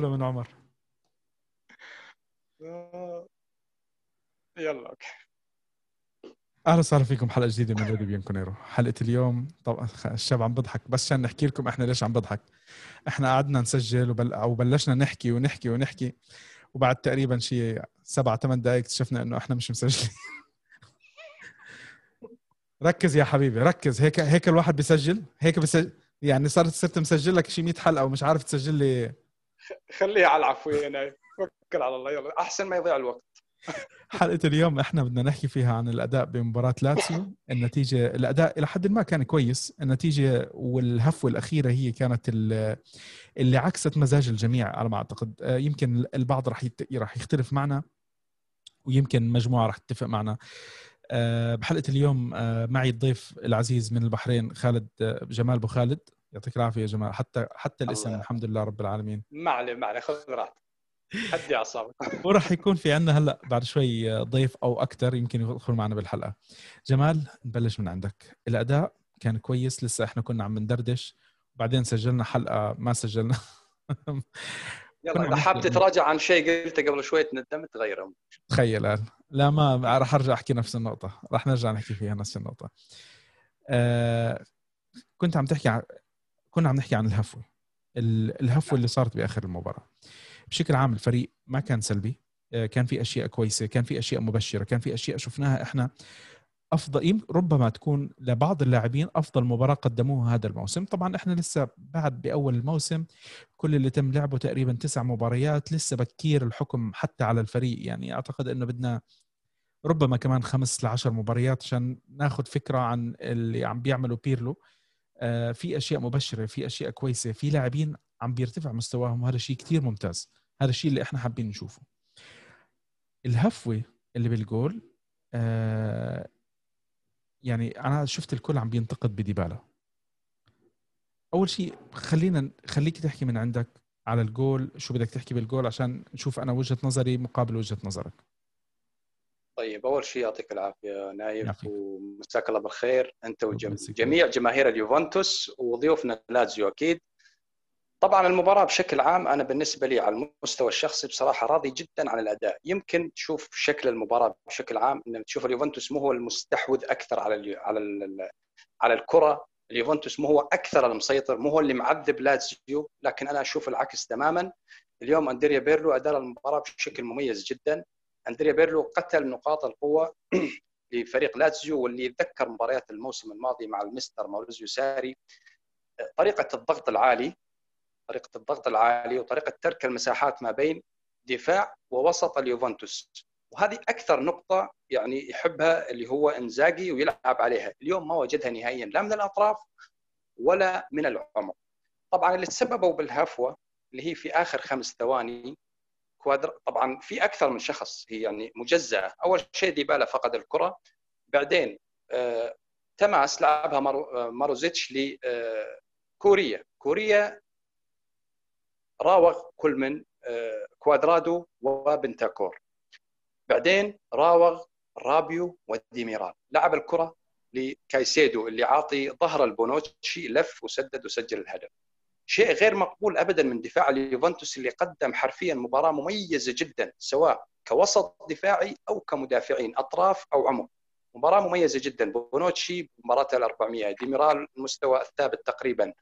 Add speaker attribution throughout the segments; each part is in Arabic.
Speaker 1: كله من عمر؟
Speaker 2: يلا أوكي.
Speaker 1: أهلا وسهلا فيكم. حلقة جديدة من راديو بيان كونيرو حلقة اليوم طبعا الشاب عم بضحك بس عشان نحكي لكم إحنا ليش عم بضحك. إحنا قعدنا نسجل وبل... أو بلشنا نحكي ونحكي ونحكي وبعد تقريبا شيء سبع ثمان دقائق اكتشفنا إنه إحنا مش مسجلين. ركز يا حبيبي ركز. هيك هيك الواحد بيسجل؟ هيك بيسجل يعني صرت صرت مسجل لك شي 100 حلقة ومش عارف تسجل لي
Speaker 2: خليها على العفوية هنا توكل على الله يلا أحسن ما يضيع الوقت.
Speaker 1: حلقة اليوم إحنا بدنا نحكي فيها عن الأداء بمباراة لاتسيو. النتيجة الأداء إلى حد ما كان كويس. النتيجة والهفوة الأخيرة هي كانت اللي عكست مزاج الجميع على ما أعتقد. آه، يمكن البعض راح راح يختلف معنا ويمكن مجموعة راح تتفق معنا. آه، بحلقة اليوم آه، معي الضيف العزيز من البحرين خالد جمال أبو خالد. يعطيك العافية يا جمال حتى حتى الاسم الحمد لله رب العالمين.
Speaker 2: ما عليه ما عليه. خذ راحتك. هدي أعصابك.
Speaker 1: وراح يكون في عندنا هلأ بعد شوي ضيف أو أكثر يمكن يدخل معنا بالحلقة. جمال نبلش من عندك. الأداء كان كويس لسه إحنا كنا عم ندردش وبعدين سجلنا حلقة ما سجلنا.
Speaker 2: يلا إذا حاب تتراجع عن شيء قلته قبل شوي تندم تغيره.
Speaker 1: تخيل لا ما راح أرجع أحكي نفس النقطة. راح نرجع نحكي فيها نفس النقطة. آه كنت عم تحكي كنا عم نحكي عن الهفوة. الهفوة اللي صارت بآخر المباراة. بشكل عام الفريق ما كان سلبي. آه، كان في أشياء كويسة كان في أشياء مبشرة كان في أشياء شفناها إحنا أفضل ربما تكون لبعض اللاعبين أفضل مباراة قدموها هذا الموسم. طبعا إحنا لسه بعد بأول الموسم كل اللي تم لعبه تقريبا تسع مباريات لسه بكير الحكم حتى على الفريق. يعني أعتقد إنه بدنا ربما كمان خمس لعشر مباريات عشان ناخذ فكرة عن اللي عم بيعملوا بيرلو. في أشياء مبشرة في أشياء كويسة في لاعبين عم بيرتفع مستواهم وهذا شيء كثير ممتاز. هذا الشيء اللي إحنا حابين نشوفه. الهفوة اللي بالجول آه يعني أنا شفت الكل عم بينتقد بديبالا. أول شيء خلينا خليك تحكي من عندك على الجول شو بدك تحكي بالجول عشان نشوف أنا وجهة نظري مقابل وجهة نظرك.
Speaker 2: طيب أول شيء يعطيك العافية نايف ومساك الله بالخير أنت وجميع جماهير اليوفنتوس وضيوفنا لازيو أكيد. طبعا المباراة بشكل عام أنا بالنسبة لي على المستوى الشخصي بصراحة راضي جدا عن الأداء. يمكن تشوف شكل المباراة بشكل عام إن تشوف اليوفنتوس مو هو المستحوذ أكثر على ال على ال على الكرة. اليوفنتوس مو هو أكثر المسيطر مو هو اللي معذب لازيو لكن أنا أشوف العكس تماما. اليوم أندريا بيرلو ادار المباراة بشكل مميز جدا. أندريا بيرلو قتل نقاط القوة لفريق لازيو واللي يتذكر مباريات الموسم الماضي مع المستر ماوريزيو ساري. طريقة الضغط العالي طريقة الضغط العالي وطريقة ترك المساحات ما بين دفاع ووسط اليوفنتوس. وهذه أكثر نقطة يعني يحبها اللي هو إنزاجي ويلعب عليها. اليوم ما وجدها نهائيا لا من الأطراف ولا من العمق. طبعا اللي تسببوا بالهفوة اللي هي في آخر خمس ثواني كوادر. طبعا في أكثر من شخص هي يعني مجزأة. أول شيء ديبالا فقد الكرة. بعدين آه تماس لعبها ماروزيتش لكوريا آه كوريا. راوغ كل من آه، كوادرادو وبنتانكور. بعدين راوغ رابيو وديميرال لعب الكرة لكايسيدو اللي عاطي ظهر لبونوتشي لف وسدد وسجل الهدف. شيء غير مقبول ابدا من دفاع اليوفنتوس اللي قدم حرفيا مباراة مميزة جدا سواء كوسط دفاعي أو كمدافعين أطراف أو عمق. مباراة مميزة جدا. بونوتشي مباراته ال 400 ديميرال المستوى الثابت تقريبا.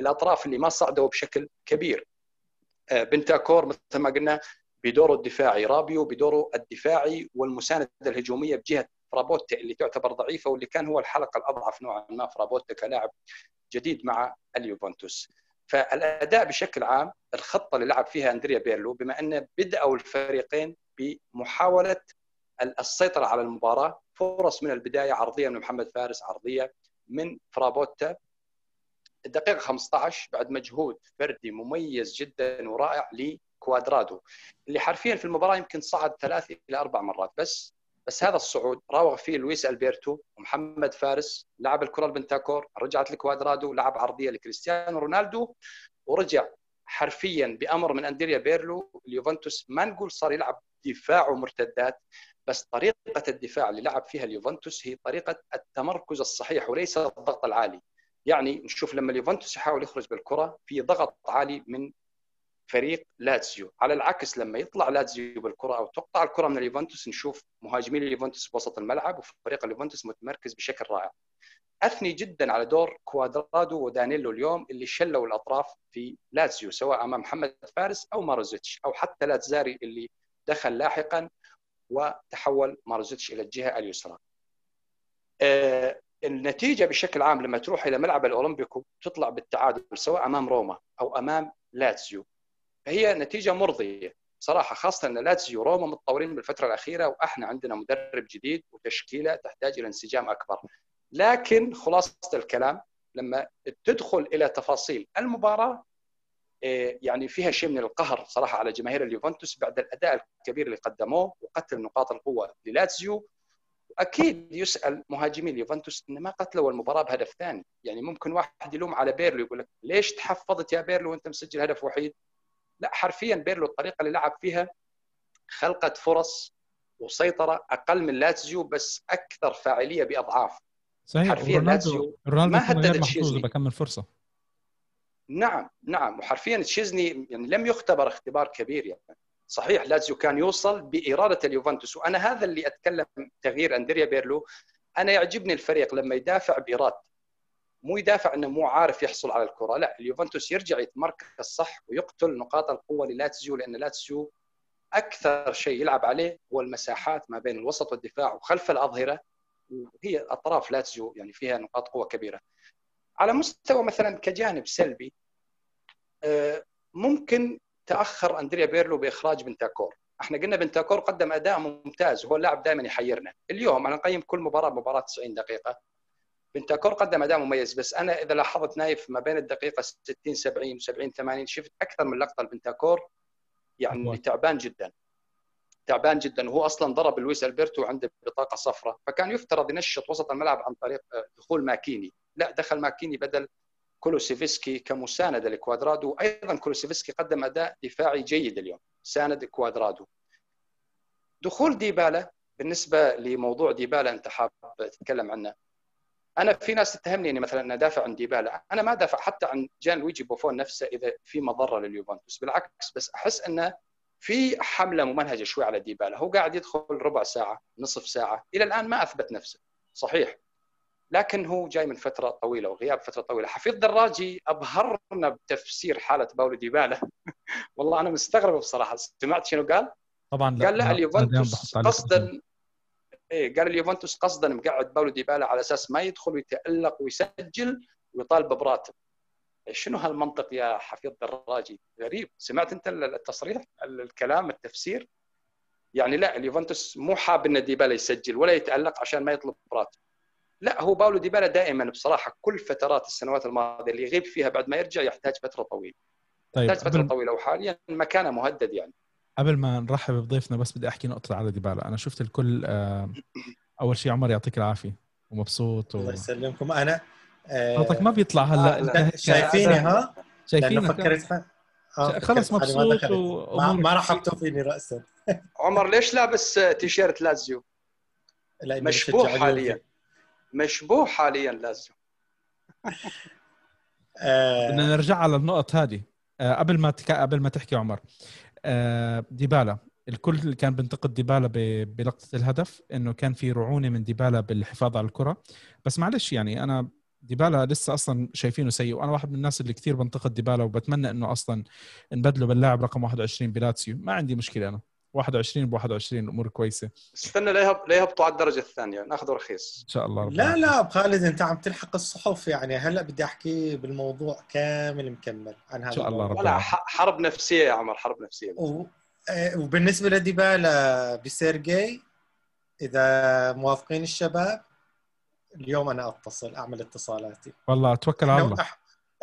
Speaker 2: الأطراف اللي ما صعدوا بشكل كبير. آه، بنتانكور مثل ما قلنا بدوره الدفاعي. رابيو بدوره الدفاعي والمساندة الهجومية بجهة فرابوتا اللي تعتبر ضعيفة واللي كان هو الحلقة الأضعف نوعا ما فرابوتا كلاعب جديد مع اليوفنتوس. فالأداء بشكل عام الخطة اللي لعب فيها أندريا بيرلو بما أن بدأوا الفريقين بمحاولة السيطرة على المباراة فرص من البداية عرضية من محمد فارس عرضية من فرابوتا. الدقيقة 15 بعد مجهود فردي مميز جدا ورائع لكوادرادو اللي حرفيا في المباراة يمكن صعد ثلاث إلى أربع مرات بس بس هذا الصعود راوغ فيه لويس البرتو ومحمد فارس لعب الكره لبنتانكور رجعت لكوادرادو لعب عرضية لكريستيانو رونالدو ورجع حرفيا بأمر من اندريا بيرلو اليوفنتوس ما نقول صار يلعب دفاع ومرتدات بس طريقة الدفاع اللي لعب فيها اليوفنتوس هي طريقة التمركز الصحيح وليس الضغط العالي. يعني نشوف لما اليوفنتوس يحاول يخرج بالكرة في ضغط عالي من فريق لاتسيو. على العكس لما يطلع لاتسيو بالكرة أو تقطع الكرة من اليوفنتوس نشوف مهاجمين اليوفنتوس بوسط الملعب وفريق اليوفنتوس متمركز بشكل رائع. أثني جدا على دور كوادرادو ودانيلو اليوم اللي شلوا الأطراف في لاتسيو سواء أمام محمد فارس أو ماروزيتش أو حتى لاتزاري اللي دخل لاحقا وتحول ماروزيتش إلى الجهة اليسرى. آه، النتيجة بشكل عام لما تروح إلى ملعب الأولمبيكو تطلع بالتعادل سواء أمام روما أو أمام لاتسيو. هي نتيجة مرضية صراحة خاصة إن لاتسيو وروما متطورين بالفترة الأخيرة وإحنا عندنا مدرب جديد وتشكيلة تحتاج إلى انسجام أكبر. لكن خلاصة الكلام لما تدخل إلى تفاصيل المباراة إيه، يعني فيها شيء من القهر صراحة على جماهير اليوفنتوس بعد الأداء الكبير اللي قدموه وقتل نقاط القوة للاتسيو أكيد يسأل مهاجمي اليوفنتوس إن ما قتلوا المباراة بهدف ثاني. يعني ممكن واحد يلوم على بيرلو يقول لك ليش تحفظت يا بيرلو وأنت مسجل هدف وحيد؟ لا حرفيا بيرلو الطريقة اللي لعب فيها خلقت فرص وسيطرة أقل من لاتزيو بس أكثر فاعلية بأضعاف.
Speaker 1: صحيح حرفيا لاتزيو ما هددت تشيزني. بكم فرصة.
Speaker 2: نعم نعم وحرفيا تشيزني يعني لم يختبر اختبار كبير يعني. صحيح لازيو كان يوصل بإرادة اليوفنتوس وأنا هذا اللي أتكلم تغيير أندريا بيرلو. أنا يعجبني الفريق لما يدافع بإرادته. مو يدافع إنه مو عارف يحصل على الكرة لا اليوفنتوس يرجع يتمركز صح ويقتل نقاط القوة للاتسيو لأن لاتسيو أكثر شيء يلعب عليه هو المساحات ما بين الوسط والدفاع وخلف الأظهرة وهي أطراف لاتسيو يعني فيها نقاط قوة كبيرة. على مستوى مثلا كجانب سلبي آه، ممكن تأخر أندريا بيرلو بإخراج بنتانكور. إحنا قلنا بنتانكور قدم أداء ممتاز وهو اللاعب دائما يحيرنا. اليوم أنا نقيم كل مباراة مباراة 90 دقيقة. بنتانكور قدم أداء مميز بس أنا إذا لاحظت نايف ما بين الدقيقة 60 70 و70 80 شفت أكثر من لقطة لبنتانكور يعني أوه. تعبان جدا. تعبان جدا. وهو أصلا ضرب لويس ألبرتو عنده بطاقة صفراء فكان يفترض ينشط وسط الملعب عن طريق آه، دخول ماكيني. لا دخل ماكيني بدل كولوسيفسكي كمسانده لكوادرادو. أيضا كولوسيفسكي قدم أداء دفاعي جيد اليوم ساند كوادرادو. دخول ديبالا بالنسبة لموضوع ديبالا أنت حاب تتكلم عنه أنا في ناس تتهمني إني مثلا ادافع عن ديبالا أنا ما ادافع حتى عن جان لويجي بوفون نفسه إذا في مضرة لليوفنتوس. بالعكس بس أحس انه في حملة ممنهجة شوي على ديبالا هو قاعد يدخل ربع ساعة نصف ساعة. إلى الآن ما أثبت نفسه. صحيح. لكن هو جاي من فترة طويلة وغياب فترة طويلة. حفيظ دراجي أبهرنا بتفسير حالة باولو ديبالا. والله أنا مستغرب بصراحة. سمعت شنو قال؟
Speaker 1: طبعا
Speaker 2: قال لا اليوفنتوس قصدا إيه قال اليوفنتوس قصدا مقعد باولو ديبالا على أساس ما يدخل ويتألق ويسجل ويطالب براتب. شنو هالمنطق يا حفيظ دراجي غريب. سمعت أنت التصريح الكلام التفسير؟ يعني لا اليوفنتوس مو حاب إن ديبالا يسجل ولا يتألق عشان ما يطلب راتب لا هو باولو ديبالا دائما بصراحة كل فترات السنوات الماضية اللي يغيب فيها بعد ما يرجع يحتاج فترة طويلة. طيب يحتاج فترة طويلة وحاليا مكانه مهدد يعني.
Speaker 1: قبل ما نرحب بضيفنا بس بدي أحكي نقطة على ديبالا. أنا شفت الكل آه، أول شيء عمر يعطيك العافية. ومبسوط
Speaker 3: و... الله يسلمكم. أنا
Speaker 1: صوتك ما بيطلع هلا.
Speaker 3: آه شايفيني ها؟
Speaker 1: شايفيني.
Speaker 3: فكرت
Speaker 1: آه خلص مبسوط و...
Speaker 3: ما, ما راح احطه فيني راسا.
Speaker 2: عمر ليش لابس تيشيرت لازيو؟ مشبوه حاليا. مشبوه حاليا لازم
Speaker 1: بدنا نرجع على النقط هذه. آه، قبل ما تك... قبل ما تحكي عمر. آه، ديبالا. الكل كان بينتقد ديبالا بلقطة الهدف إنه كان في رعونة من ديبالا بالحفاظ على الكرة. بس معلش يعني أنا ديبالا لسه أصلا شايفينه سيء وأنا واحد من الناس اللي كثير بنتقد ديبالا وبتمنى إنه أصلا نبدله باللاعب رقم 21 بلاتسيو. ما عندي مشكلة أنا. 21 ب 21 الأمور كويسة.
Speaker 2: استنى لا يهبطوا على الدرجة الثانية ناخذ رخيص.
Speaker 1: إن شاء الله
Speaker 3: لا لا ابو خالد أنت عم تلحق الصحف يعني. هلأ بدي أحكي بالموضوع كامل مكمل عن هذا
Speaker 1: إن شاء الله
Speaker 2: رب لا حرب نفسية يا عمر حرب نفسية.
Speaker 3: و... آه، وبالنسبة لديبالا بسيرجي إذا موافقين الشباب اليوم أنا أتصل أعمل اتصالاتي.
Speaker 1: والله توكل على الله.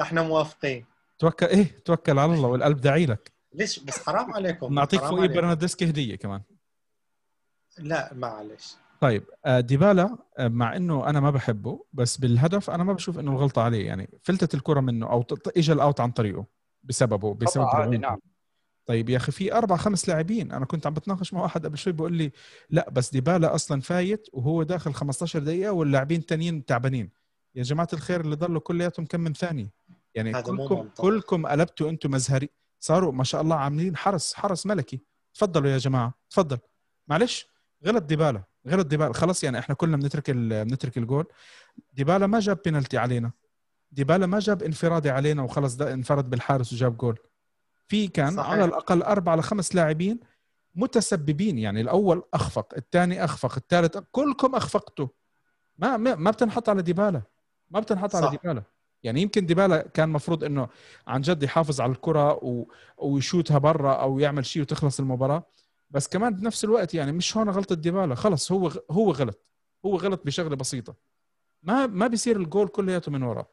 Speaker 3: إحنا موافقين.
Speaker 1: توكل إيه توكل على الله والقلب داعي لك.
Speaker 3: ليش؟ بس حرام عليكم
Speaker 1: نعطيك فوقي برناردسكي هدية كمان.
Speaker 3: لا معلش.
Speaker 1: طيب آه، ديبالا آه، مع إنه أنا ما بحبه بس بالهدف أنا ما بشوف إنه الغلطه عليه يعني فلتت الكرة منه أو اجى ال out عن طريقه بسببه بسبب
Speaker 2: عادي نعم
Speaker 1: طيب يا أخي في أربع خمس لاعبين أنا كنت عم بتناقش مع واحد قبل شوي بيقول لي لا بس ديبالا أصلا فايت وهو داخل 15 دقيقة واللاعبين الثانيين تعبانين. يا جماعة الخير اللي ضلوا كلياتهم كم من ثانية؟ يعني كلكم. كلكم قلبتوا أنتم مزهري صاروا ما شاء الله عاملين حرس حرس ملكي. تفضلوا يا جماعة تفضل. معلش غلط ديبالا غلط ديبالا. خلص يعني إحنا كلنا بنترك بنترك الجول. ديبالا ما جاب بينالتي علينا. ديبالا ما جاب انفرادي علينا وخلص ده انفرد بالحارس وجاب جول. في كان
Speaker 3: صحيح.
Speaker 1: على الأقل أربع لخمس لاعبين متسببين يعني الأول أخفق الثاني أخفق الثالث كلكم أخفقتوا. ما ما ما بتنحط على ديبالا. ما بتنحط على
Speaker 3: صح.
Speaker 1: ديبالا. يعني يمكن ديبالا كان مفروض إنه عن جد يحافظ على الكرة و... ويشوتها برا أو يعمل شيء وتخلص المباراة. بس كمان بنفس الوقت يعني مش هون غلطة ديبالا. خلص هو هو غلط. هو غلط بشغلة بسيطة. ما ما بيصير الجول كلياته من وراه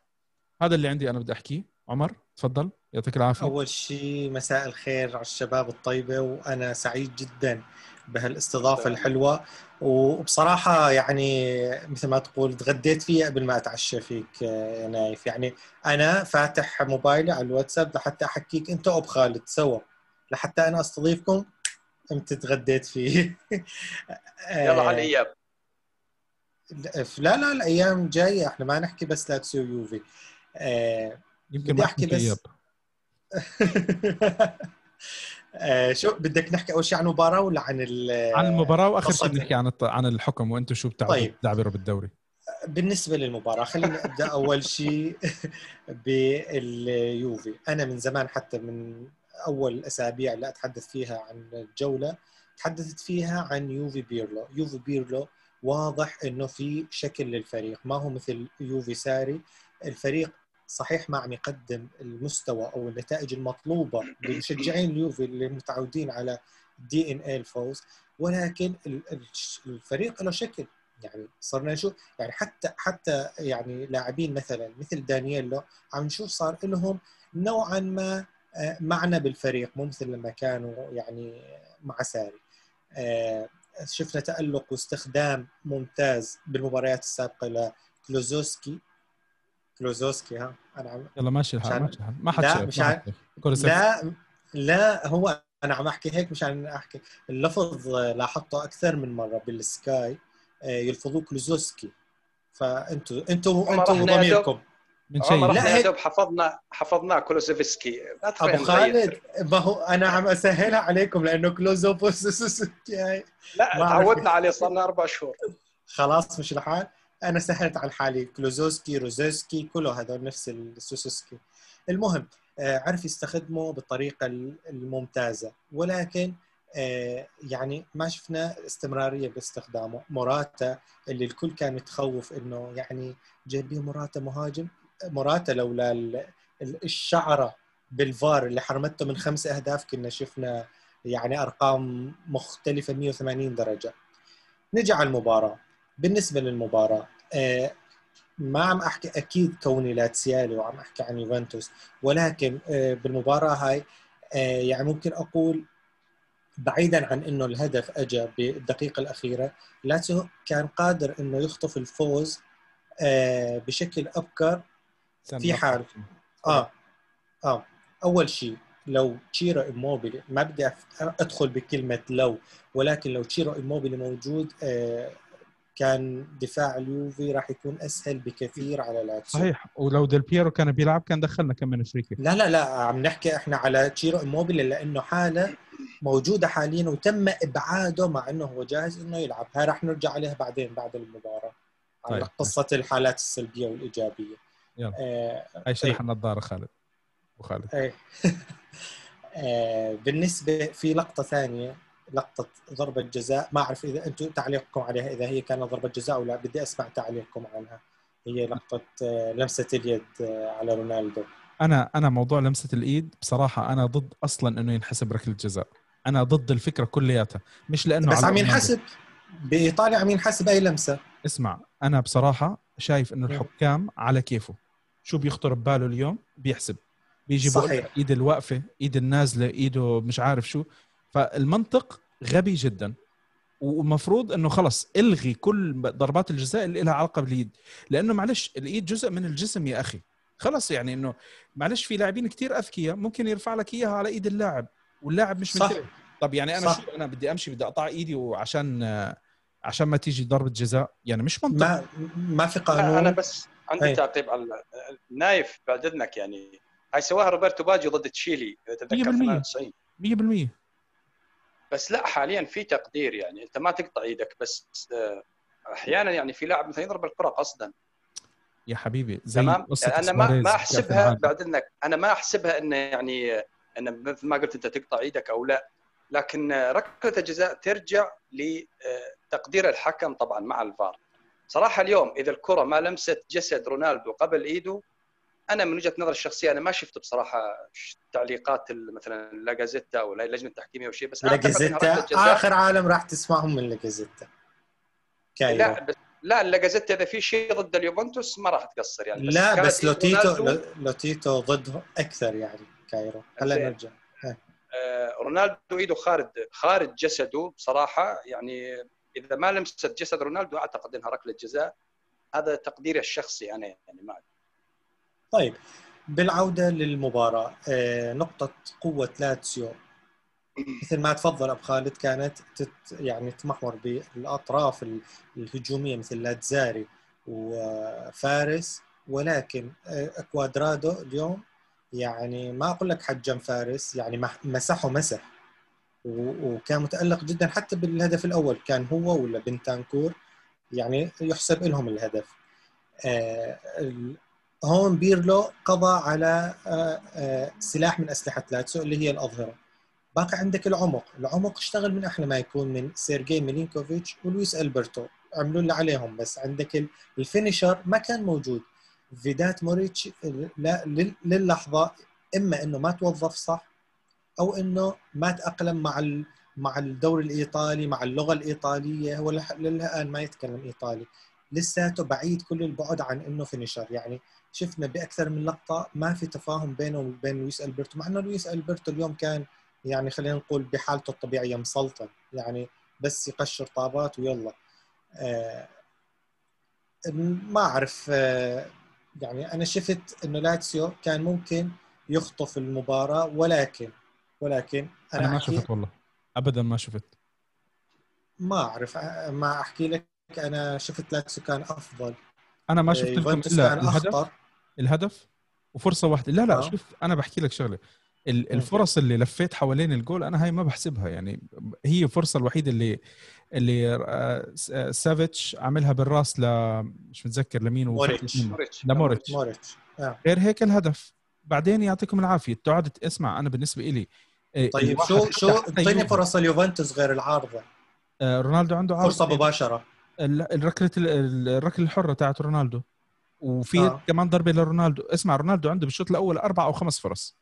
Speaker 1: هذا اللي عندي أنا بدي أحكيه. عمر تفضل. يعطيك العافية.
Speaker 3: أول شيء مساء الخير على الشباب الطيبة وأنا سعيد جدا بهالاستضافة الحلوة. وبصراحة يعني مثل ما تقول تغديت فيها قبل ما أتعشى فيك يا نايف. يعني أنا فاتح موبايلي على الواتساب لحتى أحكيك أنت وأبو خالد سوا لحتى أنا أستضيفكم أنت تغديت فيه.
Speaker 2: يلا على الاياب
Speaker 3: لا لا الأيام جاية. إحنا ما نحكي بس لاتسيو يوفي. آه،
Speaker 1: يمكن
Speaker 3: بدي أحكي بس-
Speaker 1: اياب
Speaker 3: آه، شو بدك نحكي أول شيء عن المباراة ولا عن ال-
Speaker 1: عن المباراة وآخر شيء بنحكي عن عن الحكم وأنتم شو بتعبروا
Speaker 3: طيب.
Speaker 1: بتعبروا بالدوري
Speaker 3: بالنسبة للمباراة خليني أبدأ أول شيء باليوفي. أنا من زمان حتى من أول الاسابيع اللي أتحدث فيها عن الجولة تحدثت فيها عن يوفي بيرلو. يوفي بيرلو واضح إنه في شكل للفريق. ما هو مثل يوفي ساري الفريق صحيح ما عم يقدم المستوى أو النتائج المطلوبة لمشجعين اليوفي اللي متعودين على DNA الفوز ولكن ال- ال- الفريق له شكل. يعني صرنا نشوف يعني حتى حتى يعني لاعبين مثلا مثل دانييلو عم نشوف صار لهم نوعا ما آه، معنى بالفريق مو مثل لما كانوا يعني مع ساري. آه، شفنا تألق واستخدام ممتاز بالمباريات السابقة لكلوزوسكي. كلوزوسكي ها. أنا عم
Speaker 1: يلا ماشي الحال ماشي الحال. ما حد
Speaker 3: لا،
Speaker 1: سنة.
Speaker 3: لا لا هو أنا عم أحكي هيك مشان أحكي. اللفظ لاحظته أكثر من مرة بالسكاي آه، يلفظوه كلوزوسكي. فانتوا
Speaker 2: أنتوا أنتوا
Speaker 3: ضميركم
Speaker 1: من شيء.
Speaker 3: لا، هيك-
Speaker 2: دوب حفظنا لا تفهم
Speaker 3: أبو خالد ما هو أنا عم أسهلها عليكم لأنه كلوزوفسكي.
Speaker 2: لا. تعودنا عليه صار لنا أربع شهور.
Speaker 3: خلاص مشي الحال. أنا سهلت على حالي كلوزوسكي روزوسكي كله هذول نفس السوسوسكي المهم آه، عرف يستخدمه بالطريقة الممتازة. ولكن آه، يعني ما شفنا استمرارية باستخدامه. موراتا اللي الكل كان متخوف إنه يعني جايبين موراتا مهاجم. موراتا لولا ال- ال- الشعرة بالفار اللي حرمته من خمس أهداف كنا شفنا يعني أرقام مختلفة 180 درجة. نجي على المباراة. بالنسبة للمباراة ما عم أحكي أكيد كوني لاتسيالي وعم أحكي عن يوفنتوس ولكن آه، بالمباراة هاي آه، يعني ممكن أقول بعيدا عن إنه الهدف اجى بالدقيقة الأخيرة لاتسيو كان قادر إنه يخطف الفوز آه، بشكل
Speaker 1: أبكر
Speaker 3: في حال. آه آه أول شيء لو تشيرو ايموبيلي ما بدي أدخل بكلمة لو ولكن لو تشيرو ايموبيلي موجود آه كان دفاع اليوفي راح يكون أسهل بكثير على لاتسيو
Speaker 1: صحيح. ولو ديل بيرو كان بيلعب كان دخلنا كم من أفريقيا.
Speaker 3: لا لا لا عم نحكي إحنا على تشيرو ايموبيلي لأنه حالة موجودة حاليا وتم إبعاده مع إنه هو جاهز إنه يلعب. هاي راح نرجع عليها بعدين بعد المباراة على
Speaker 1: طيب.
Speaker 3: قصة الحالات السلبية والإيجابية.
Speaker 1: يلا.
Speaker 3: آه
Speaker 1: هاي شلح النظاره خالد. ابو خالد
Speaker 3: إيه. آه، بالنسبة في لقطة ثانية. لقطة ضربة جزاء. ما أعرف إذا أنتم تعليقكم عليها إذا هي كانت ضربة جزاء أو لا. بدي أسمع تعليقكم عنها. هي لقطة آه، لمسة اليد آه، على رونالدو.
Speaker 1: أنا أنا موضوع لمسة الإيد بصراحة أنا ضد أصلا إنه ينحسب ركلة جزاء. أنا ضد الفكرة كلياتها. مش لأنه
Speaker 3: بس عم. ينحسب بإيطاليا عم ينحسب أي لمسة.
Speaker 1: اسمع أنا بصراحة شايف
Speaker 3: إنه.
Speaker 1: الحكام على كيفه. شو بيخطر بباله اليوم؟ بيحسب. بيجي
Speaker 3: صحيح.
Speaker 1: إيد الواقفه إيد النازلة إيده مش عارف شو. فالمنطق غبي جدا. ومفروض إنه خلص إلغي كل ضربات الجزاء اللي لها علاقة باليد. لأنه معلش الإيد جزء من الجسم يا أخي. خلص يعني إنه معلش في لاعبين كتير أذكياء ممكن يرفع لك إياها على إيد اللاعب واللاعب مش
Speaker 3: صح.
Speaker 1: منتبه طب يعني أنا
Speaker 3: صح.
Speaker 1: شو أنا بدي أمشي بدي أقطع إيدي وعشان عشان ما تيجي ضربة جزاء؟ يعني مش منطق
Speaker 3: ما ما في
Speaker 2: أنا أنا
Speaker 3: قانون
Speaker 2: بس عندي تعقيب على النايف بعد إذنك يعني. هاي سواها روبرتو باجي ضد تشيلي تتذكر 98
Speaker 1: 100%
Speaker 2: بس لا حاليا في تقدير يعني. أنت ما تقطع إيدك بس آه، أحيانا يعني في لاعب مثلا يضرب الكرة قصدا.
Speaker 1: يا حبيبي زي
Speaker 2: تمام؟ أنا ما ما أحسبها بعد اذنك أنا ما أحسبها انه يعني إن مثل ما قلت أنت تقطع إيدك أو لا. لكن ركلة الجزاء ترجع لتقدير الحكم طبعا مع الفار. صراحة اليوم إذا الكرة ما لمست جسد رونالدو قبل إيده أنا من وجهة نظري الشخصية أنا ما شفت بصراحة تعليقات مثلا لاجازيتا أو اللجنة التحكيمية أو شيء بس
Speaker 3: لاجازيتا آخر عالم راح تسمعهم من لاجازيتا
Speaker 2: لا بس لا لاجازيتا إذا في شيء ضد اليوفنتوس ما راح تقصر يعني
Speaker 3: بس لا بس لوتيتو لوتيتو ضده أكثر يعني كايرو. هلا نرجع.
Speaker 2: آه رونالدو إيده خارج خارج جسده بصراحة يعني إذا ما لمست جسد رونالدو أعتقد إنها ركله جزاء. هذا تقديري الشخصي أنا يعني ما
Speaker 3: طيب بالعودة للمباراة آه نقطة قوة لاتسيو. مثل ما تفضل أبو خالد كانت تت يعني تمحور بالأطراف الهجومية مثل لاتزاري وفارس. ولكن آه، كوادرادو اليوم يعني ما أقول لك حجم فارس يعني مسحه مسح. وكان متألق جدا حتى بالهدف الأول كان هو ولا بنتانكور يعني يحسب لهم الهدف. آه، هون بيرلو قضى على آه، سلاح من أسلحة لاتسيو اللي هي الأظهرة. باقي عندك العمق. العمق اشتغل من أحلى ما يكون من سيرجي ميلينكوفيتش ولويس ألبرتو. عملوا اللي عليهم بس. عندك ال finisher ما كان موجود. فيدات موريتش لا للحظة إما إنه ما توظف صح أو إنه ما تأقلم مع مع الدوري الإيطالي مع اللغة الإيطالية. هو للآن ما يتكلم إيطالي. لساته بعيد كل البعد عن إنه finisher. يعني شفنا بأكثر من لقطة ما في تفاهم بينه وبين لويس ألبرتو مع إنه لويس ألبرتو اليوم كان يعني خلينا نقول بحالته الطبيعية مسلطن يعني بس يقشر طابات ويلا. آه ما أعرف آه يعني أنا شفت إنه لاتسيو كان ممكن يخطف المباراة ولكن ولكن
Speaker 1: أنا, أنا ما شفت والله. ابدا ما شفت.
Speaker 3: ما أعرف ما أحكي لك أنا شفت لاتسيو كان أفضل.
Speaker 1: أنا ما شفت لكم إلا الهدف. الهدف وفرصة واحدة. لا لا آه. شوف أنا بحكي لك شغلة. الفرص اللي لفيت حوالين الجول أنا هاي ما بحسبها يعني هي الفرصة الوحيدة اللي اللي آه، آه، سافيتش عملها بالراس ل مش متذكر لمين
Speaker 3: موريتش.
Speaker 1: لموريتش.
Speaker 3: موريتش.
Speaker 1: آه. غير هيك الهدف. بعدين يعطيكم العافية. تقعد اسمع أنا بالنسبة لي
Speaker 3: إيه، طيب شو شو اعطيني فرص اليوفنتوس غير العارضة؟
Speaker 1: آه رونالدو عنده عارضة.
Speaker 3: فرصة مباشرة.
Speaker 1: الركلة الركلة الحرة تاعت رونالدو. وفي آه. كمان ضربة لرونالدو. اسمع رونالدو عنده بالشوط الأول أربع أو خمس فرص.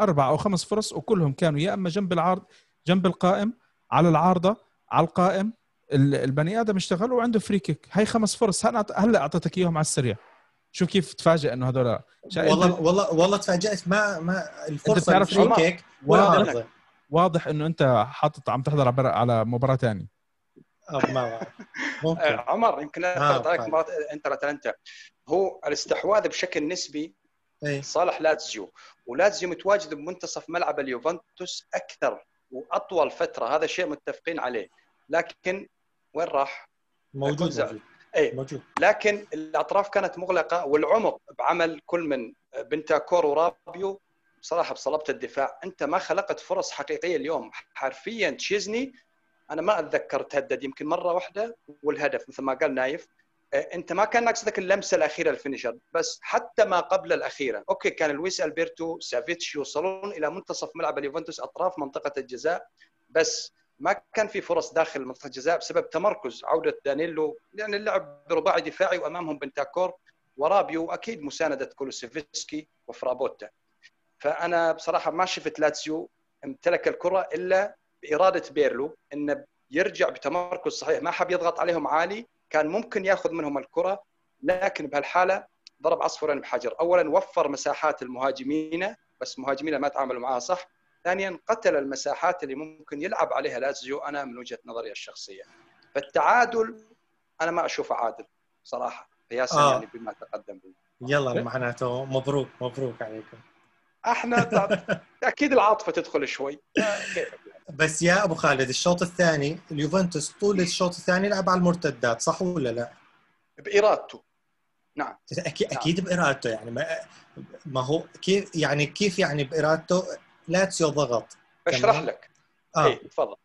Speaker 1: أربع أو خمس فرص وكلهم كانوا يا إما جنب العارض جنب القائم على العارضة على القائم. البني آدم اشتغل وعنده free kick هاي خمس فرص. هلا أعطيتك إياهم على السريع؟ شوف كيف تفاجئ إنه هذول؟
Speaker 3: والله والله والله تفاجأت. ما ما الفرصة ال free kick واضح,
Speaker 1: واضح انه أنت حاطط عم تحضر على مباراة ثانية
Speaker 3: ما
Speaker 2: عمر يمكن اعترض عليك مباراه انتر اتلانتا هو الاستحواذ بشكل نسبي أي. لصالح لاتزيو ولاتزيو متواجد بمنتصف ملعب اليوفنتوس أكثر وأطول فترة هذا شيء متفقين عليه. لكن وين راح؟
Speaker 3: موجود موجود.
Speaker 2: اي موجود. لكن الأطراف كانت مغلقة والعمق بعمل كل من بنتاكور ورابيو. بصراحة بصلب الدفاع. أنت ما خلقت فرص حقيقية اليوم. حرفيا تشيزني أنا ما أتذكر تهدد. يمكن مرة واحدة والهدف مثل ما قال نايف. انت ما كان ناقصك اللمسة الأخيرة ال finisher بس حتى ما قبل الأخيرة. okay كان لويس ألبرتو سافيتش يوصلون إلى منتصف ملعب اليوفنتوس أطراف منطقة الجزاء بس ما كان في فرص داخل منطقة الجزاء بسبب تمركز عودة دانيلو يعني اللعب برباعي دفاعي وأمامهم بنتاكور ورابيو واكيد مساندة كولوسيفسكي وفرابوتا. فأنا بصراحة ما شفت لاتسيو امتلك الكرة إلا بإرادة بيرلو إنه يرجع بتمركز صحيح. ما حب يضغط عليهم عالي كان ممكن ياخذ منهم الكرة لكن بهالحالة ضرب عصفورين بحجر. اولا وفر مساحات المهاجمين بس مهاجمين ما تعاملوا معها صح. ثانيا قتل المساحات اللي ممكن يلعب عليها لازيو أنا من وجهة نظري الشخصية. فالتعادل أنا ما أشوفه عادل صراحة. قياسا آه. يعني بما تقدم به.
Speaker 3: يلا معناته مبروك مبروك عليكم.
Speaker 2: إحنا أكيد العاطفة تدخل شوي.
Speaker 3: بس يا أبو خالد الشوط الثاني اليوفنتوس طول الشوط الثاني لعب على المرتدات صح ولا لا؟
Speaker 2: بإرادته. نعم.
Speaker 3: أكيد أكيد بإرادته يعني ما, ما هو كيف يعني كيف يعني بإرادته؟ لاتسيو ضغط.
Speaker 2: بشرح لك. آه. إيه تفضل.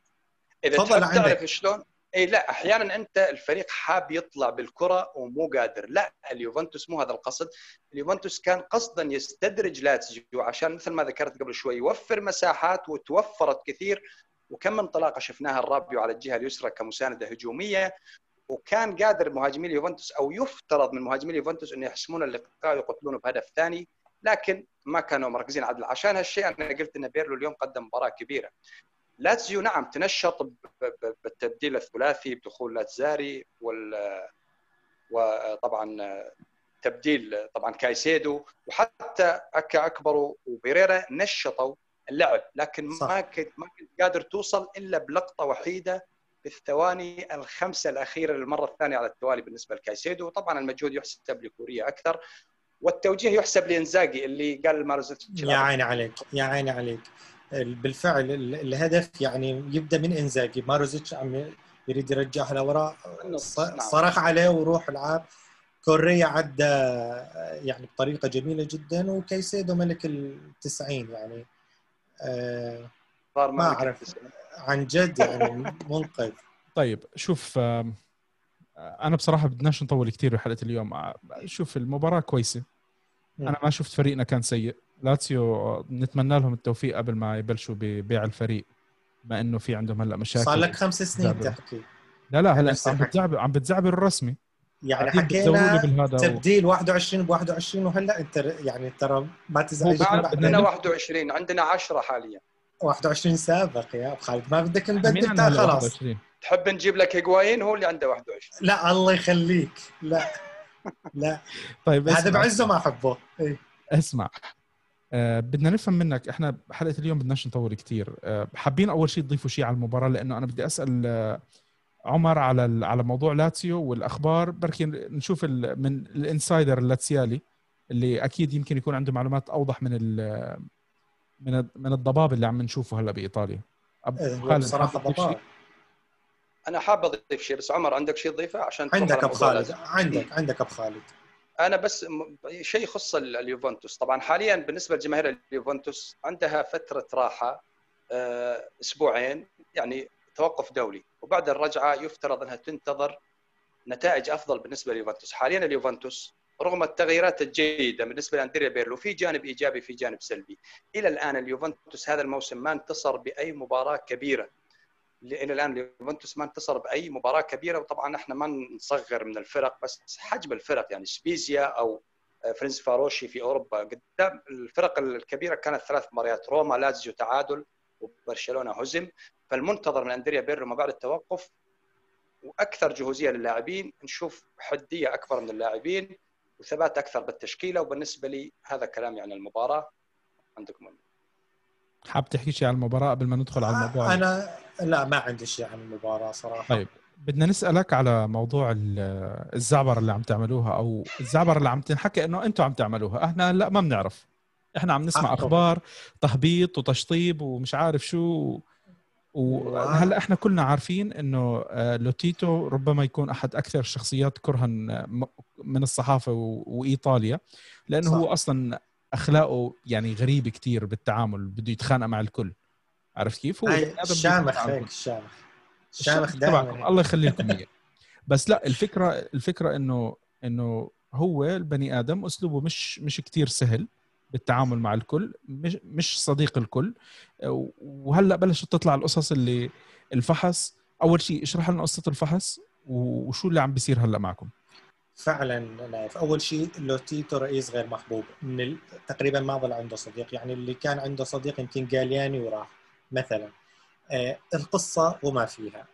Speaker 2: إذا تفضل تعرف شلون؟ اي لا أحيانا أنت الفريق حاب يطلع بالكرة ومو قادر. لا اليوفنتوس مو هذا القصد. اليوفنتوس كان قصدا يستدرج لاتسيو عشان مثل ما ذكرت قبل شوي يوفر مساحات وتوفرت كثير. وكم انطلاقه شفناها الرابيو على الجهة اليسرى كمساندة هجومية. وكان قادر مهاجمي اليوفنتوس أو يفترض من مهاجمي اليوفنتوس انه يحسمون اللقاء ويقتلونه بهدف ثاني. لكن ما كانوا مركزين عدل. عشان هالشيء أنا قلت إن بيرلو اليوم قدم مباراة كبيرة. لاتزيو نعم تنشط بالتبديل الثلاثي بدخول لاتزاري وال وطبعا تبديل طبعا كايسيدو وحتى أكبا أكبرو وبيريرا نشطوا اللعب لكن صح. ما كنت ما كنت قادر توصل إلا بلقطة وحيدة بالثواني الخمسة الأخيرة للمرة الثانية على التوالي بالنسبة لكايسيدو. وطبعا المجهود يحسب لكوريا أكثر والتوجيه يحسب لإنزاجي اللي قال مارزيتش
Speaker 3: يا عيني عليك يا عيني عليك. بالفعل الهدف يعني يبدأ من إنزاجي. ماروزيتش عم يريد يرجعها لوراء نعم. صرخ عليه وروح العاب. كوريا عدى يعني بطريقة جميلة جدا وكيسيدو ملك ال 90 يعني. آه ما أعرف عن جد يعني منقذ.
Speaker 1: طيب شوف أنا بصراحة بدناش نطول كثير بحلقة اليوم. شوف المباراة كويسة. أنا ما شفت فريقنا كان سيء. لاتسيو نتمنى لهم التوفيق قبل ما يبلشوا ببيع الفريق ما إنه في عندهم هلأ مشاكل.
Speaker 3: صار لك خمس سنين تحكي.
Speaker 1: لا لا هلأ عم بتزعبل عم بتزعبل الرسمي.
Speaker 3: يعني حكينا تبديل 21 ب 21 وهلأ أنت يعني ترى ما تزعج
Speaker 2: عندنا 21 عندنا 10 حاليا.
Speaker 3: 21 سابق يا أبو خالد. ما بدك نبدل خلاص.
Speaker 2: تحب نجيب لك هيجوايين؟ هو اللي عنده 21
Speaker 3: لا الله يخليك. لا لا.
Speaker 1: طيب
Speaker 3: هذا بعزه ما أحبه. إيه؟
Speaker 1: اسمع. أه بدنا نفهم منك إحنا حلقة اليوم بدناش نطول كثير أه حابين أول شيء تضيفوا شيء على المباراة؟ لأنه أنا بدي أسأل أه عمر على على موضوع لاتسيو والأخبار. بركي نشوف من ال insider اللاتسيالي اللي أكيد يمكن يكون عنده معلومات أوضح من من من الضباب اللي عم نشوفه هلأ بإيطاليا.
Speaker 3: إيه، بصراحة ضباب.
Speaker 2: أنا حاب أضيف شيء بس عمر عندك شيء تضيفه؟ عشان
Speaker 3: عندك ابو خالد. عندك عندك ابو خالد.
Speaker 2: أنا بس شيء يخص اليوفنتوس. طبعا حاليا بالنسبة لجماهير اليوفنتوس عندها فترة راحة آه، أسبوعين يعني توقف دولي. وبعد الرجعة يفترض أنها تنتظر نتائج أفضل بالنسبة لليوفنتوس. حاليا اليوفنتوس رغم التغييرات الجيدة بالنسبة لأندريا بيرلو في جانب إيجابي في جانب سلبي. إلى الآن اليوفنتوس هذا الموسم ما انتصر بأي مباراة كبيرة. إلى الآن اليوفنتوس ما انتصر بأي مباراة كبيرة وطبعا إحنا ما نصغر من الفرق بس حجم الفرق يعني سبيزيا أو فرينسفاروشي في أوروبا قدام الفرق الكبيرة كانت ثلاث مباريات روما لازيو تعادل وبرشلونة هزم. فالمنتظر من أندريا بيرلو ما بعد التوقف وأكثر جهوزية للاعبين نشوف حدية أكبر من اللاعبين وثبات أكثر بالتشكيلة وبالنسبة لي هذا كلامي عن المباراة. عندكم
Speaker 1: حاب تحكي شيء عن المباراة قبل ما ندخل على الموضوع؟
Speaker 3: أنا لا ما عندي شيء عن المباراة صراحة.
Speaker 1: طيب بدنا نسألك على موضوع الزعبر اللي عم تعملوها أو الزعبر اللي عم تنحكى إنه أنتم عم تعملوها. إحنا لا ما بنعرف. إحنا عم نسمع أخبار تهبيط وتشطيب ومش عارف شو وهلا إحنا كلنا عارفين إنه آه، لوتيتو ربما يكون أحد أكثر الشخصيات كرها من الصحافة وإيطاليا لأنه صح. هو أصلا أخلاقه يعني غريبه كتير بالتعامل بده يتخانق مع الكل. عرفت كيف؟
Speaker 3: هو الشامخ هيك الشامخ الشامخ
Speaker 1: دائما الله يخلي لكم إياه. بس لا الفكرة الفكرة إنه إنه هو البني آدم أسلوبه مش مش كثير سهل بالتعامل مع الكل مش مش صديق الكل. وهلأ بلشت تطلع القصص اللي الفحص. أول شيء اشرح لنا قصة الفحص وشو اللي عم بيصير هلأ معكم.
Speaker 3: فعلا نايف أول شيء لوتيتو رئيس غير محبوب من تقريبا ما ظل عنده صديق يعني اللي كان عنده صديق يمكن جالياني وراح مثلا. آه القصة وما فيها.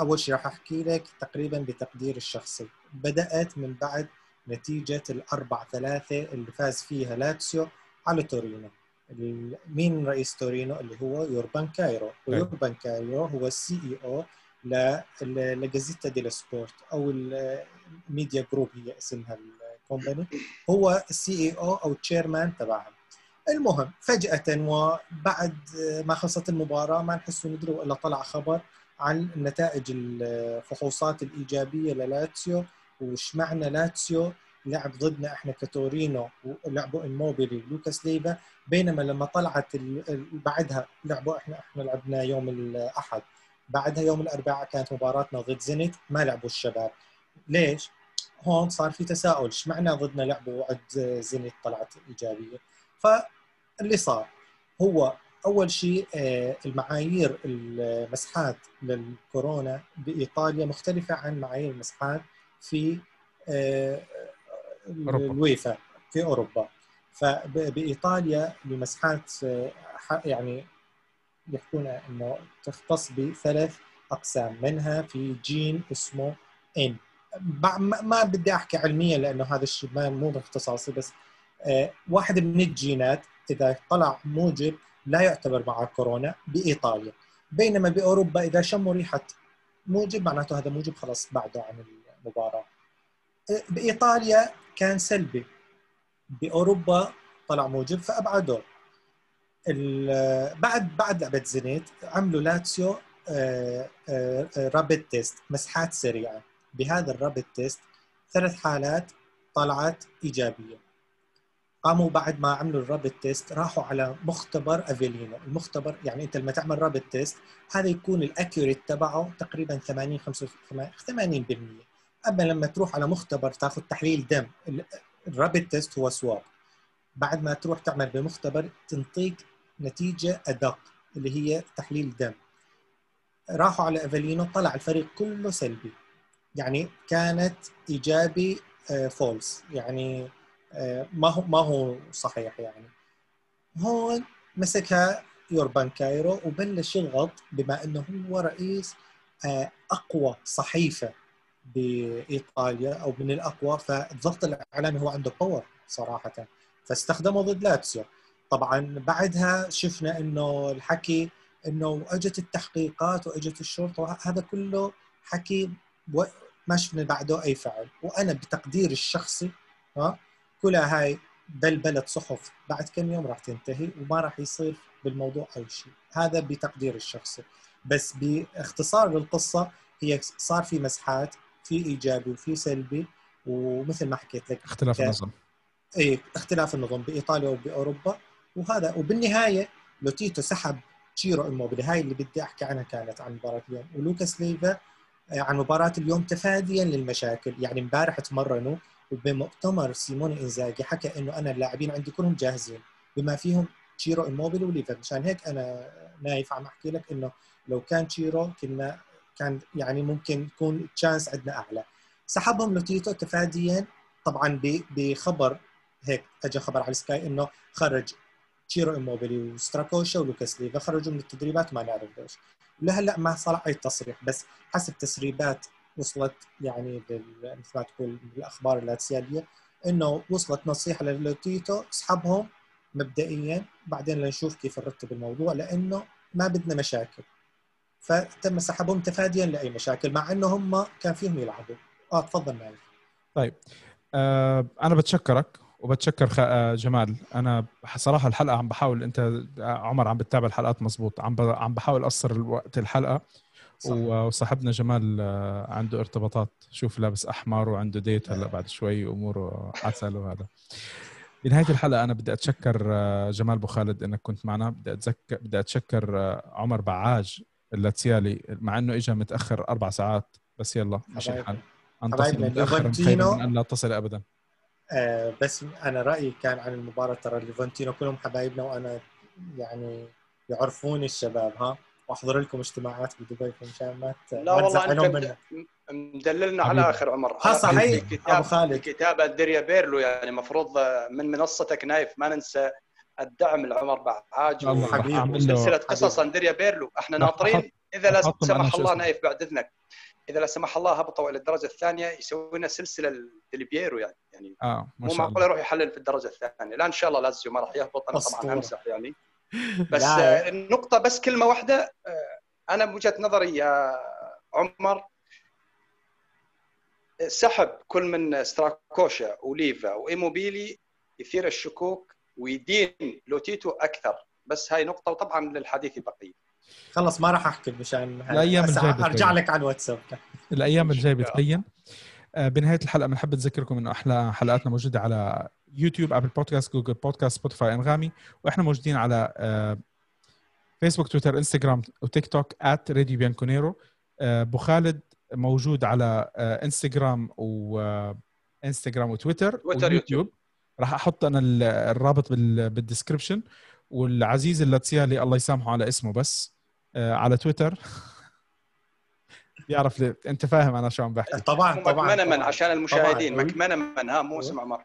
Speaker 3: أول شيء راح أحكي لك تقريبا بتقدير الشخصي. بدأت من بعد نتيجة الاربع ثلاثة اللي فاز فيها لاتسيو على تورينو. مين رئيس تورينو؟ اللي هو يوربان كايرو. ويوربان كايرو هو ال CEO لجازيتا دي سبورت أو ال media group هي اسمها ال company. هو ال CEO أو chairman تبعها المهم فجأة وبعد ما خلصت المباراة ما نحس ندري إلا طلع خبر عن نتائج الفحوصات الإيجابية للاتسيو وش معنى لاتسيو لعب ضدنا إحنا كتورينو ولعبوا الموبيلي ولوكاس ليفا. بينما لما طلعت بعدها لعبوا إحنا إحنا لعبنا يوم الأحد. بعدها يوم الأربعاء كانت مباراتنا ضد زينيت ما لعبوا الشباب. ليش؟ هون صار في تساؤل إيش معنى ضدنا لعبوا وعد زينيت طلعت إيجابية؟ فاللي صار هو أول شيء آه، المعايير المسحات للكورونا بإيطاليا مختلفة عن معايير المسحات في آه، الويفا في أوروبا. فبايطاليا المسحات آه، يعني يحكون إنه تختص بثلاث أقسام منها في جين اسمه ان ما بدي أحكي علميا لأنه هذا الشيء مو باختصاصي بس واحد من الجينات إذا طلع موجب لا يعتبر مع كورونا بإيطاليا. بينما بأوروبا إذا شموا ريحة موجب معناته هذا موجب خلاص بعده عن المباراة. بإيطاليا كان سلبي. بأوروبا طلع موجب فأبعدوه. بعد بعد لعبه زينيت عملوا لاتسيو rapid test مسحات سريعة. بهذا ال rapid test ثلاث حالات طلعت إيجابية. قاموا بعد ما عملوا ال rapid test راحوا على مختبر أفيلينو. المختبر يعني أنت لما تعمل rapid test هذا يكون ال accurate تبعه تقريبا 80 85 80% أما لما تروح على مختبر تاخذ تحليل دم ال rapid test هو swab بعد ما تروح تعمل بمختبر تنطيك نتيجة أدق اللي هي تحليل دم راحوا على افيلينو طلع الفريق كله سلبي. يعني كانت إيجابي false آه، يعني آه، ما هو ما هو صحيح يعني. هون مسكها يوربان كايرو وبلش يضغط بما إنه هو رئيس آه، أقوى صحيفة بإيطاليا أو من الأقوى فالضغط الإعلامي هو عنده power صراحة. فاستخدمه ضد لاتسيو. طبعا بعدها شفنا إنه الحكي إنه أجت التحقيقات وأجت الشرطة هذا كله حكي ما شفنا بعده أي فعل. وأنا بتقديري الشخصي ها كلها هاي بلبلة صحف بعد كم يوم راح تنتهي وما راح يصير بالموضوع أي شيء. هذا بتقدير الشخصي. بس باختصار للقصة هي صار في مسحات في إيجابي وفي سلبي ومثل ما حكيت لك
Speaker 1: اختلاف ك... النظام
Speaker 3: اي اختلاف النظام بإيطاليا وبأوروبا. وهذا وبالنهاية لوتيتو سحب تشيرو إيموبيلي هاي اللي بدي أحكي عنها كانت عن مباراة اليوم. ولوكاس ليفا آه، عن مباراة اليوم تفاديا للمشاكل. يعني امبارح تمرنوا وبمؤتمر سيموني إنزاجي حكى إنه أنا اللاعبين عندي كلهم جاهزين. بما فيهم تشيرو ايموبيلي وليفا مشان هيك أنا نايف عم أحكي لك إنه لو كان تشيرو كنا كان يعني ممكن يكون chance عندنا أعلى. سحبهم لوتيتو تفاديا طبعا بخبر هيك اجى خبر على سكاي إنه خرج تشيرو إيموبيلي وستراكوشا ولوكاس ليفا خرجوا من التدريبات ما نعرف ليش لهلأ ما صار أي تصريح بس حسب تسريبات وصلت يعني مثل ما تقول بالاخبار اللاتسياليه إنه وصلت نصيحة للوتيتو اسحبهم مبدئيا بعدين لنشوف كيف نرتب الموضوع لأنه ما بدنا مشاكل. فتم سحبهم تفاديا لأي مشاكل مع إنه هم كان فيهم يلعبوا. آه تفضل معي
Speaker 1: طيب. آه أنا بتشكرك. وبتشكر. آه جمال. أنا صراحة الحلقة عم بحاول أنت عمر عم بتتابع الحلقات مزبوط. عم. عم بحاول أقصر وقت الحلقة. وصاحبنا جمال آه، عنده ارتباطات شوف لابس أحمر وعنده ديت هلا بعد شوي اموره عسل وهذا. بنهايه الحلقة أنا بدي أتشكر آه، جمال أبو خالد إنك كنت معنا. بدي اتذكر بدي أتشكر آه، عمر بعاج اللاتسيالي مع إنه اجى متأخر أربع ساعات. بس يلا مش الحال. انتصر متأخر خير من أن لا تصل ابدا.
Speaker 3: آه بس أنا رأيي كان عن المباراة ترى ليفونتينو كلهم حبايبنا وأنا يعني يعرفوني الشباب ها؟ وأحضر لكم اجتماعات بدبي مشان ما
Speaker 2: لا والله أنت مدللنا على آخر عمر.
Speaker 3: ها صحيح. أبو خالد.
Speaker 2: كتابه دريا بيرلو يعني المفروض من منصتك نايف ما ننسى الدعم لعمر بعاج وسلسله قصص دريا بيرلو. إحنا ناطرين إذا لا سمح الله نايف بعد إذنك. إذا لا سمح الله هبطوا إلى الدرجة الثانية يسوي لنا سلسله للبييرو يعني. يعني آه مو معقول يروح يحلل في الدرجة الثانية. لا إن شاء الله لازيو ما راح يهبط أنا طبعا امزح يعني. بس النقطة بس كلمة واحدة آه، أنا بوجهه نظري يا عمر سحب كل من ستراكوشا وليفا وإيموبيلي يثير الشكوك ويدين لوتيتو أكثر. بس هاي نقطة وطبعا للحديث بقيه
Speaker 3: خلص ما راح أحكي مشان الأيام الجاية أرجع لك على الواتساب
Speaker 1: الأيام الجاية بتبين. آه، بنهاية الحلقة بنحب نذكركم إنه أحلى حلقاتنا موجودة على يوتيوب أبل بودكاست جوجل بودكاست سبوتيفاي أنغامي. وإحنا موجودين على فيسبوك تويتر انستغرام وتيك توك @راديو بيانكونيرو أبو خالد موجود على انستغرام و انستغرام وتويتر
Speaker 2: تويتر
Speaker 1: ويوتيوب راح أحط أنا الرابط بال description والعزيز اللاتسيالي الله يسامحه على اسمه بس على تويتر. بيعرف ليه انت فاهم أنا شو عم بحكي.
Speaker 3: طبعا طبعا
Speaker 2: مكمنمن عشان المشاهدين. مكمنمن ها مو اسم عمر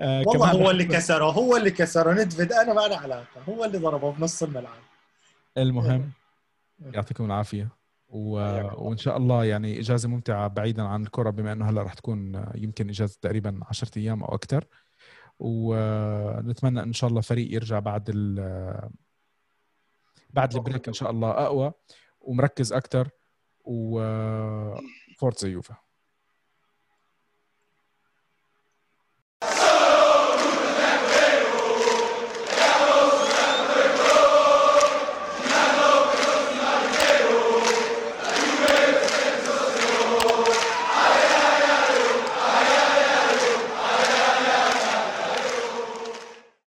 Speaker 3: آه والله هو اللي كسره هو اللي كسره. ندفد أنا ما له علاقة. هو اللي ضربه بنص الملعب.
Speaker 1: المهم يعطيكم العافية. و... وإن شاء الله يعني إجازة ممتعة بعيدا عن الكرة بما إنه هلأ رح تكون يمكن إجازة تقريبا 10 أيام أو أكثر ونتمنى إن شاء الله فريق يرجع بعد ال بعد البريك إن شاء الله أقوى ومركز أكثر وفورتزا يوفا.